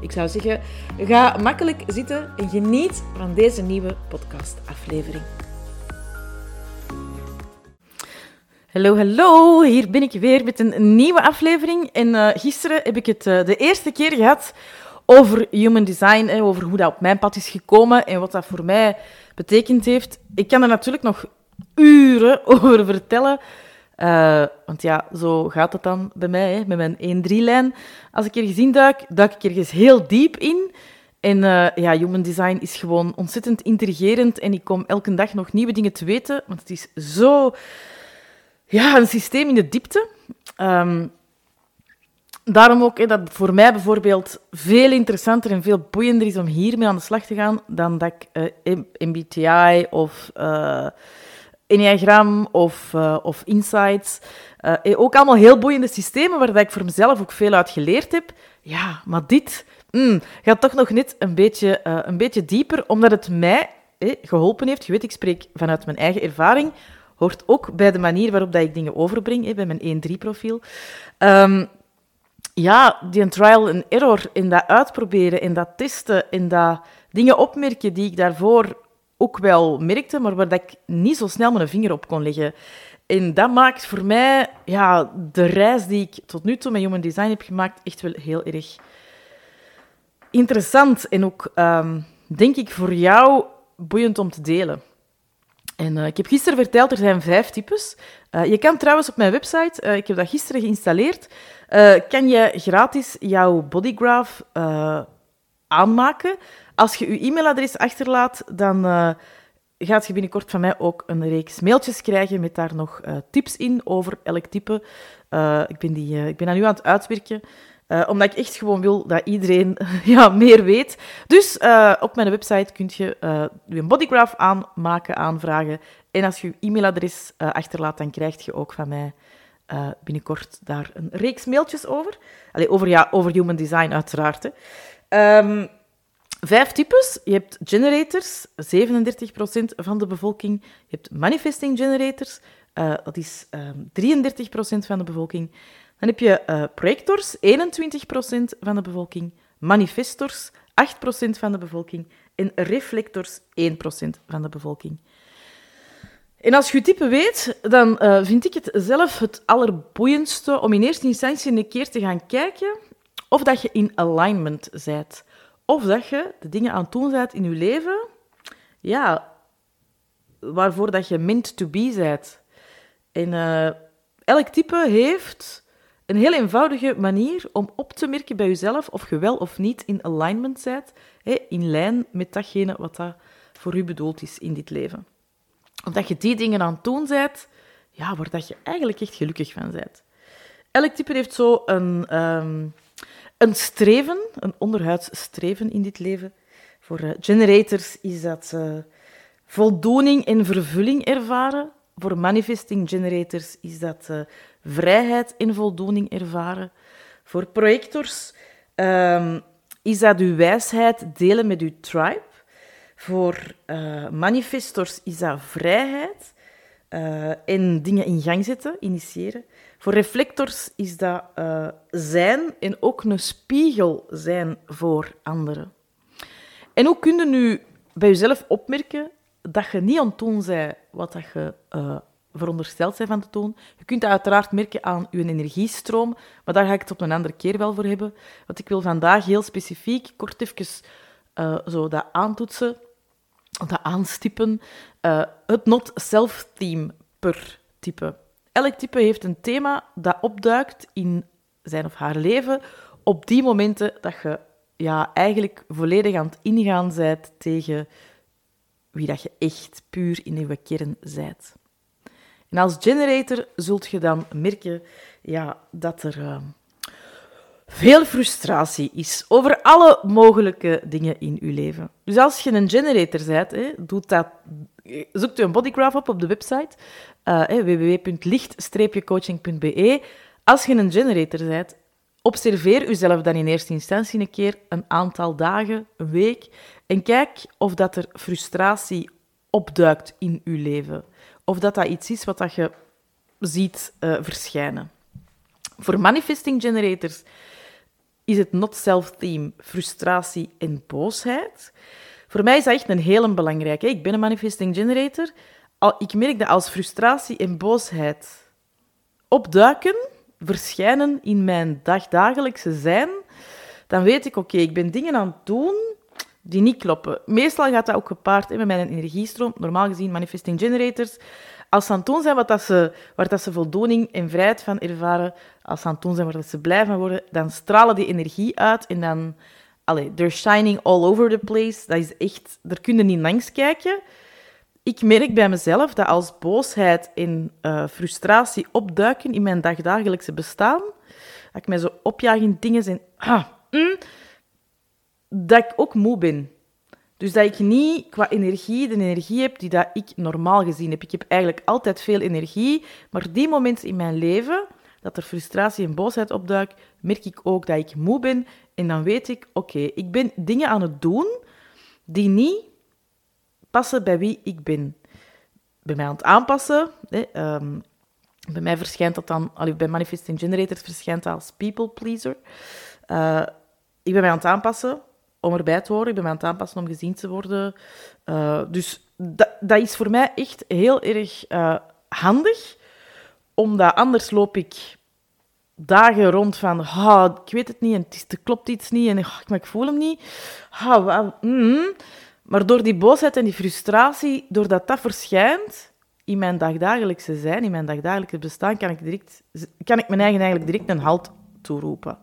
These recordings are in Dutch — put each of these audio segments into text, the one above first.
Ik zou zeggen, ga makkelijk zitten en geniet van deze nieuwe podcastaflevering. Hallo, hallo. Hier ben ik weer met een nieuwe aflevering. En uh, gisteren heb ik het uh, de eerste keer gehad over human design, hè, over hoe dat op mijn pad is gekomen en wat dat voor mij betekend heeft. Ik kan er natuurlijk nog uren over vertellen. Uh, want ja, zo gaat het dan bij mij, hè, met mijn 1-3-lijn. Als ik ergens induik, duik ik ergens heel diep in. En uh, ja, human design is gewoon ontzettend intrigerend. En ik kom elke dag nog nieuwe dingen te weten. Want het is zo... Ja, een systeem in de diepte. Um, daarom ook hè, dat voor mij bijvoorbeeld veel interessanter en veel boeiender is om hiermee aan de slag te gaan dan dat ik uh, MBTI of... Enneagram of, uh, of Insights. Uh, ook allemaal heel boeiende systemen waar ik voor mezelf ook veel uit geleerd heb. Ja, maar dit mm, gaat toch nog net een beetje, een beetje dieper, omdat het mij eh, geholpen heeft. Je weet, ik spreek vanuit mijn eigen ervaring. Hoort ook bij de manier waarop dat ik dingen overbreng, eh, bij mijn 1-3-profiel. Um, ehm, ja, die trial and error in dat uitproberen, in dat testen, in dat dingen opmerken die ik daarvoor ook wel merkte, maar waar dat ik niet zo snel mijn vinger op kon leggen. En dat maakt voor mij ja, de reis die ik tot nu toe met Human Design heb gemaakt echt wel heel erg interessant. En ook, um, denk ik, voor jou boeiend om te delen. En uh, ik heb gisteren verteld, er zijn vijf types. Uh, je kan trouwens op mijn website, uh, ik heb dat gisteren geïnstalleerd, kan je gratis jouw bodygraph aanmaken. Als je je e-mailadres achterlaat, dan uh, gaat je binnenkort van mij ook een reeks mailtjes krijgen met daar nog uh, tips in over elk type. Uh, ik, ben die, ik ben dat nu aan het uitwerken, omdat ik echt gewoon wil dat iedereen ja, meer weet. Dus op mijn website kun je je bodygraph aanmaken, aanvragen. En als je je e-mailadres achterlaat, dan krijg je ook van mij binnenkort daar een reeks mailtjes over. Allee, over, ja, over human design uiteraard. Hè. Um, Vijf types. Je hebt generators, 37% van de bevolking. Je hebt manifesting generators, uh, dat is uh, 33% van de bevolking. Dan heb je uh, projectors, 21% van de bevolking. Manifestors, 8% van de bevolking. En reflectors, 1% van de bevolking. En als je je type weet, dan uh, vind ik het zelf het allerboeiendste om in eerste instantie een keer te gaan kijken of dat je in alignment bent. Of dat je de dingen aan het doen bent in je leven, ja, waarvoor dat je meant to be bent. En uh, elk type heeft een heel eenvoudige manier om op te merken bij jezelf of je wel of niet in alignment bent, in lijn met datgene wat dat voor u bedoeld is in dit leven. Of dat je die dingen aan het doen bent, ja, waar dat je eigenlijk echt gelukkig van bent. Elk type heeft zo een... Um, een streven, een onderhuids streven in dit leven. Voor uh, generators is dat uh, voldoening en vervulling ervaren. Voor manifesting generators is dat uh, vrijheid en voldoening ervaren. Voor projectors um, is dat uw wijsheid delen met uw tribe. Voor manifestors is dat vrijheid en dingen in gang zetten, initiëren. Voor reflectors is dat uh, zijn en ook een spiegel zijn voor anderen. En hoe kun je nu bij jezelf opmerken dat je niet aan het doen bent wat dat je uh, verondersteld bent van te doen. Je kunt dat uiteraard merken aan je energiestroom, maar daar ga ik het op een andere keer wel voor hebben. Want ik wil vandaag heel specifiek kort even uh, zo dat aantoetsen, dat aanstippen. Het not-self-theme per type. Elk type heeft een thema dat opduikt in zijn of haar leven op die momenten dat je ja, eigenlijk volledig aan het ingaan bent tegen wie dat je echt puur in je kern bent. En als generator zult je dan merken ja, dat er uh, veel frustratie is over alle mogelijke dingen in je leven. Dus als je een generator bent, hè, doet dat zoekt u een bodygraph op op de website uh, www.licht-coaching.be. Als je een generator bent, observeer uzelf dan in eerste instantie een keer een aantal dagen, een week, en kijk of dat er frustratie opduikt in uw leven. Of dat dat iets is wat dat je ziet uh, verschijnen. Voor manifesting generators is het not self-theme frustratie en boosheid. Voor mij is dat echt een hele belangrijke. Ik ben een manifesting generator. Ik merk dat als frustratie en boosheid opduiken, verschijnen in mijn dagdagelijkse zijn, dan weet ik, oké, ik ben dingen aan het doen die niet kloppen. Meestal gaat dat ook gepaard met mijn energiestroom. Normaal gezien, manifesting generators, als ze aan het doen zijn wat dat ze, waar dat ze voldoening en vrijheid van ervaren, als ze aan het doen zijn waar dat ze blij van worden, dan stralen die energie uit en dan... Allee, they're shining all over the place. Dat is echt... Daar kun je niet langs kijken. Ik merk bij mezelf dat als boosheid en uh, frustratie opduiken in mijn dagdagelijkse bestaan, dat ik mij zo opjaag in dingen en... Ah, mm, dat ik ook moe ben. Dus dat ik niet qua energie de energie heb die dat ik normaal gezien heb. Ik heb eigenlijk altijd veel energie, maar die momenten in mijn leven dat er frustratie en boosheid opduikt, merk ik ook dat ik moe ben. En dan weet ik, oké, ik ben dingen aan het doen die niet passen bij wie ik ben. Bij mij aan het aanpassen. Hè, um, bij mij verschijnt dat dan, bij Manifesting Generators verschijnt dat als people pleaser. Uh, ik ben mij aan het aanpassen om erbij te horen. Ik ben me aan het aanpassen om gezien te worden. Uh, dus dat, dat, is voor mij echt heel erg uh, handig, omdat anders loop ik dagen rond van, ik weet het niet en het er klopt iets niet en ah, ik voel hem niet. Mm. Maar door die boosheid en die frustratie, doordat dat verschijnt in mijn dagdagelijkse zijn, in mijn dagdagelijkse bestaan, kan ik, direct, kan ik mijn eigen eigenlijk direct een halt toeroepen.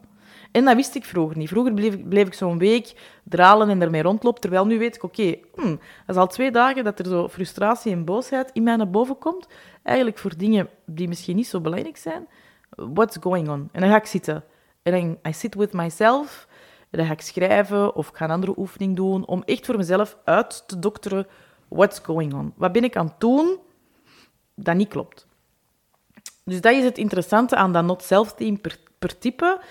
En dat wist ik vroeger niet. Vroeger bleef, ik zo'n week dralen en ermee rondlopen, terwijl nu weet ik, oké, okay, hmm, dat is al twee dagen dat er zo frustratie en boosheid in mij naar boven komt. Eigenlijk voor dingen die misschien niet zo belangrijk zijn. What's going on? En dan ga ik zitten. En I sit with myself. En dan ga ik schrijven of ga een andere oefening doen om echt voor mezelf uit te dokteren what's going on. Wat ben ik aan het doen dat niet klopt? Dus dat is het interessante aan dat not-self-team per, per type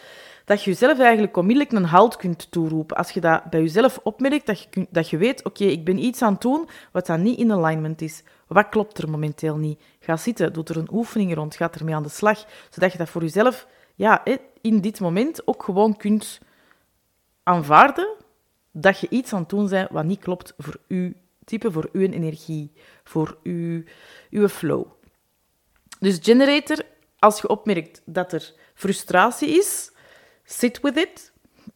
dat je jezelf eigenlijk onmiddellijk een halt kunt toeroepen. Als je dat bij jezelf opmerkt, dat je, dat je weet, oké, ik ben iets aan het doen wat dan niet in alignment is. Wat klopt er momenteel niet? Ga zitten, doe er een oefening rond, ga ermee aan de slag, zodat je dat voor jezelf ja, in dit moment ook gewoon kunt aanvaarden dat je iets aan het doen bent wat niet klopt voor uw type, voor uw energie, voor uw, uw flow. Dus generator, als je opmerkt dat er frustratie is, sit with it.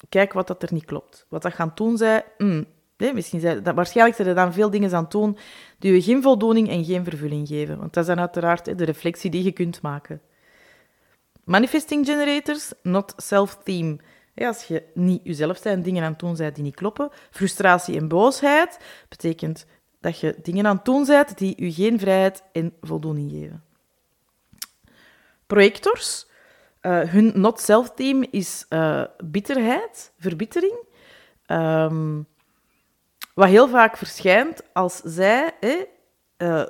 Kijk wat dat er niet klopt. Wat dat gaan doen zij, mm, nee, misschien zij, dat, waarschijnlijk zijn er dan veel dingen aan het doen die je geen voldoening en geen vervulling geven. Want dat is dan uiteraard de reflectie die je kunt maken. Manifesting generators, not self-theme. Als je niet jezelf zijn dingen aan het doen bent die niet kloppen. Frustratie en boosheid betekent dat je dingen aan het doen bent die je geen vrijheid en voldoening geven. Projectors, uh, hun not-self-team is uh, bitterheid, verbittering. Um, wat heel vaak verschijnt als zij... uh,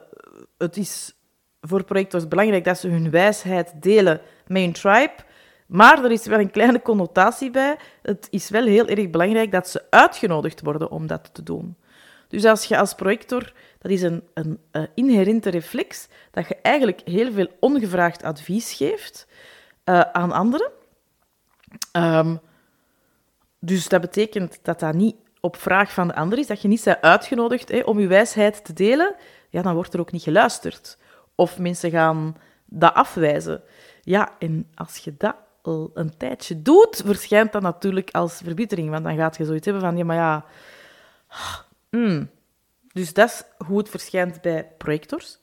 het is voor projectors belangrijk dat ze hun wijsheid delen met hun tribe, maar er is wel een kleine connotatie bij. Het is wel heel erg belangrijk dat ze uitgenodigd worden om dat te doen. Dus als je als projector, dat is een, een, inherente reflex, dat je eigenlijk heel veel ongevraagd advies geeft, uh, aan anderen. Um, dus dat betekent dat dat niet op vraag van de ander is, dat je niet bent uitgenodigd hè, om je wijsheid te delen, ja, dan wordt er ook niet geluisterd. Of mensen gaan dat afwijzen. Ja, en als je dat al een tijdje doet, verschijnt dat natuurlijk als verbittering, want dan gaat je zoiets hebben van, ja, maar ja... Mm. Dus dat is hoe het verschijnt bij projectors.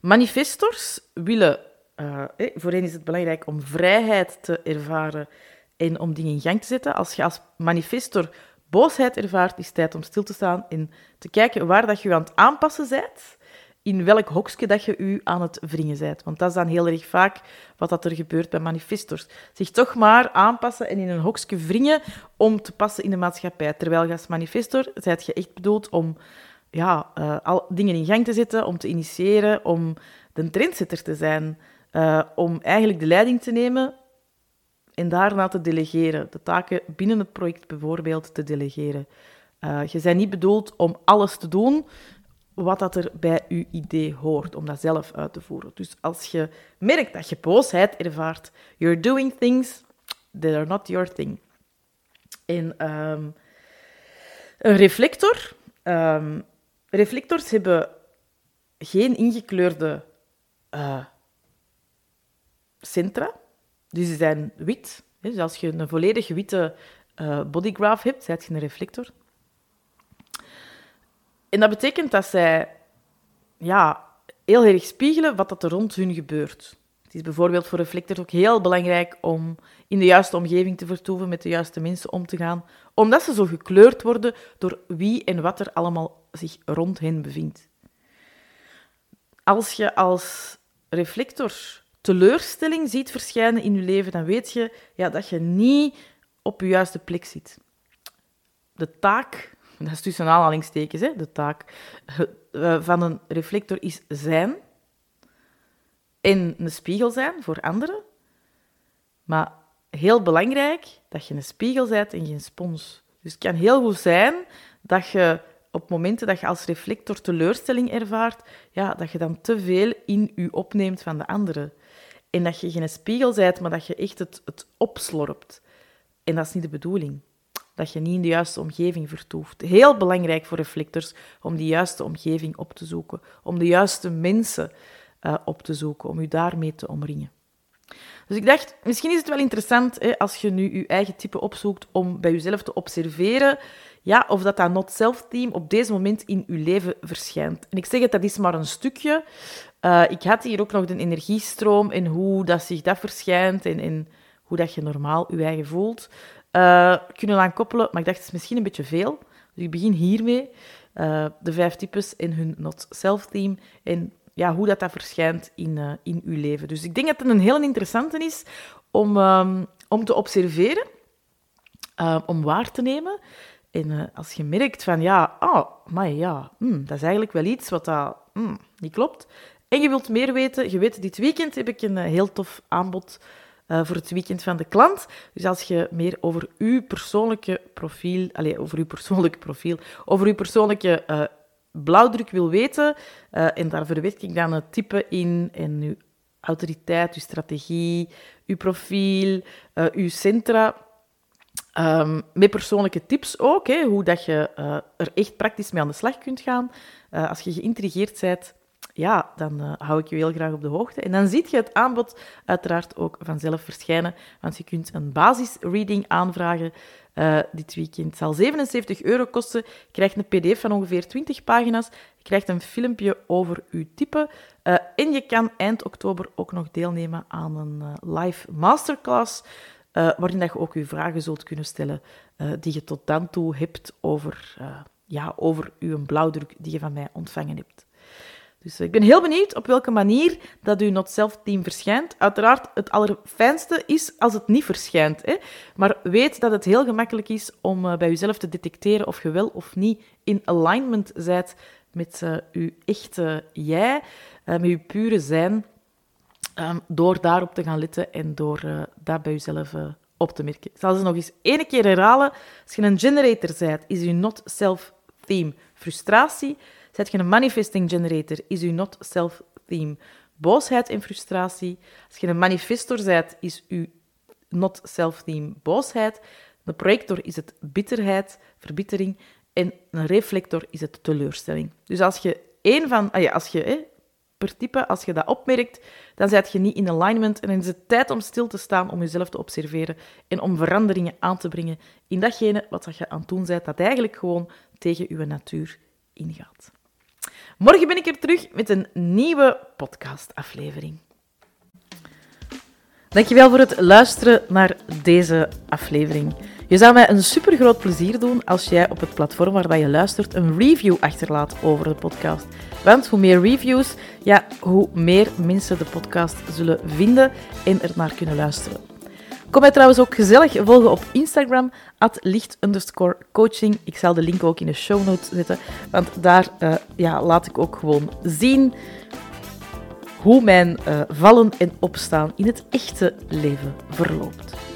Manifestors willen uh, voor hen is het belangrijk om vrijheid te ervaren en om dingen in gang te zetten. Als je als manifestor boosheid ervaart, is het tijd om stil te staan en te kijken waar dat je aan het aanpassen bent, in welk hokje dat je je aan het wringen bent. Want dat is dan heel erg vaak wat dat er gebeurt bij manifestors. Zich toch maar aanpassen en in een hokje wringen om te passen in de maatschappij. Terwijl als manifestor zijt je echt bedoeld om ja, uh, al dingen in gang te zetten, om te initiëren, om de trendsetter te zijn, uh, om eigenlijk de leiding te nemen en daarna te delegeren. De taken binnen het project bijvoorbeeld te delegeren. Uh, je bent niet bedoeld om alles te doen wat dat er bij je idee hoort, om dat zelf uit te voeren. Dus als je merkt dat je boosheid ervaart, you're doing things that are not your thing. En um, een reflector. Um, reflectors hebben geen ingekleurde uh, centra. Dus die zijn wit. Dus als je een volledig witte uh, bodygraph hebt, heb je een reflector. En dat betekent dat zij ja, heel erg spiegelen wat dat er rond hun gebeurt. Het is bijvoorbeeld voor reflectors ook heel belangrijk om in de juiste omgeving te vertoeven, met de juiste mensen om te gaan, omdat ze zo gekleurd worden door wie en wat er allemaal zich rond hen bevindt. Als je als reflector teleurstelling ziet verschijnen in je leven, dan weet je ja, dat je niet op je juiste plek zit. De taak, dat is tussen aanhalingstekens, hè, de taak eh, van een reflector is zijn en een spiegel zijn voor anderen. Maar heel belangrijk dat je een spiegel bent en geen spons. Dus het kan heel goed zijn dat je op momenten dat je als reflector teleurstelling ervaart, ja, dat je dan te veel in je opneemt van de anderen. En dat je geen spiegel bent, maar dat je echt het, het opslorpt. En dat is niet de bedoeling. Dat je niet in de juiste omgeving vertoeft. Heel belangrijk voor reflectors om die juiste omgeving op te zoeken. Om de juiste mensen uh, op te zoeken, om je daarmee te omringen. Dus ik dacht, misschien is het wel interessant hè, als je nu je eigen type opzoekt om bij jezelf te observeren ja, of dat dat not-self-team op deze moment in je leven verschijnt. En ik zeg het, dat is maar een stukje. Uh, ik had hier ook nog de energiestroom en hoe dat zich dat verschijnt en, en hoe dat je normaal je eigen voelt. Uh, kunnen aan koppelen, maar ik dacht, het is misschien een beetje veel. Dus ik begin hiermee. Uh, de vijf types in hun not-self-team en ja, hoe dat, dat verschijnt in, uh, in uw leven. Dus ik denk dat het een heel interessante is om, um, om te observeren, om waar te nemen. En als je merkt van, ja, oh, maar ja, mm, dat is eigenlijk wel iets wat dat, mm, niet klopt. En je wilt meer weten, je weet, dit weekend heb ik een heel tof aanbod voor het weekend van de klant. Dus als je meer over uw persoonlijke profiel, allez, over uw persoonlijke profiel, over uw persoonlijke blauwdruk wil weten, uh, en daar verwerk ik dan het type in en uw autoriteit, uw strategie, uw profiel, uw centra. Um, met persoonlijke tips ook, hè, hoe dat je er echt praktisch mee aan de slag kunt gaan. als je geïntrigeerd bent, ja, dan uh, hou ik je heel graag op de hoogte. En dan ziet je het aanbod uiteraard ook vanzelf verschijnen, want je kunt een basisreading aanvragen uh, dit weekend. Het zal 77 euro kosten. Je krijgt een pdf van ongeveer 20 pagina's. Je krijgt een filmpje over uw type. Uh, en je kan eind oktober ook nog deelnemen aan een live masterclass, waarin dat je ook je vragen zult kunnen stellen die je tot dan toe hebt over, ja, over uw blauwdruk die je van mij ontvangen hebt. Dus eh, ik ben heel benieuwd op welke manier dat uw not-self-team verschijnt. Uiteraard, het allerfijnste is als het niet verschijnt. Hè? Maar weet dat het heel gemakkelijk is om uh, bij uzelf te detecteren of je wel of niet in alignment bent met uh, uw echte jij, uh, met uw pure zijn, um, door daarop te gaan letten en door dat bij uzelf op te merken. Ik zal ze nog eens één keer herhalen. Als je een generator bent, is uw not-self-theme frustratie Zet je een manifesting generator, is uw not self-theme boosheid en frustratie. Als je een manifestor bent, is uw not self-theme boosheid. Een projector is het bitterheid, verbittering. En een reflector is het teleurstelling. Dus als je één van, ah ja, als je per type, als je dat opmerkt, dan zit je niet in alignment en dan is het tijd om stil te staan, om jezelf te observeren en om veranderingen aan te brengen in datgene wat je aan het doen bent, dat eigenlijk gewoon tegen je natuur ingaat. Morgen ben ik er terug met een nieuwe podcastaflevering. Dankjewel voor het luisteren naar deze aflevering. Je zou mij een super groot plezier doen als jij op het platform waar je luistert een review achterlaat over de podcast. Want hoe meer reviews, ja, hoe meer mensen de podcast zullen vinden en er naar kunnen luisteren. Kom mij trouwens ook gezellig volgen op Instagram, at licht coaching. Ik zal de link ook in de show notes zetten, want daar uh, ja, laat ik ook gewoon zien hoe mijn uh, vallen en opstaan in het echte leven verloopt.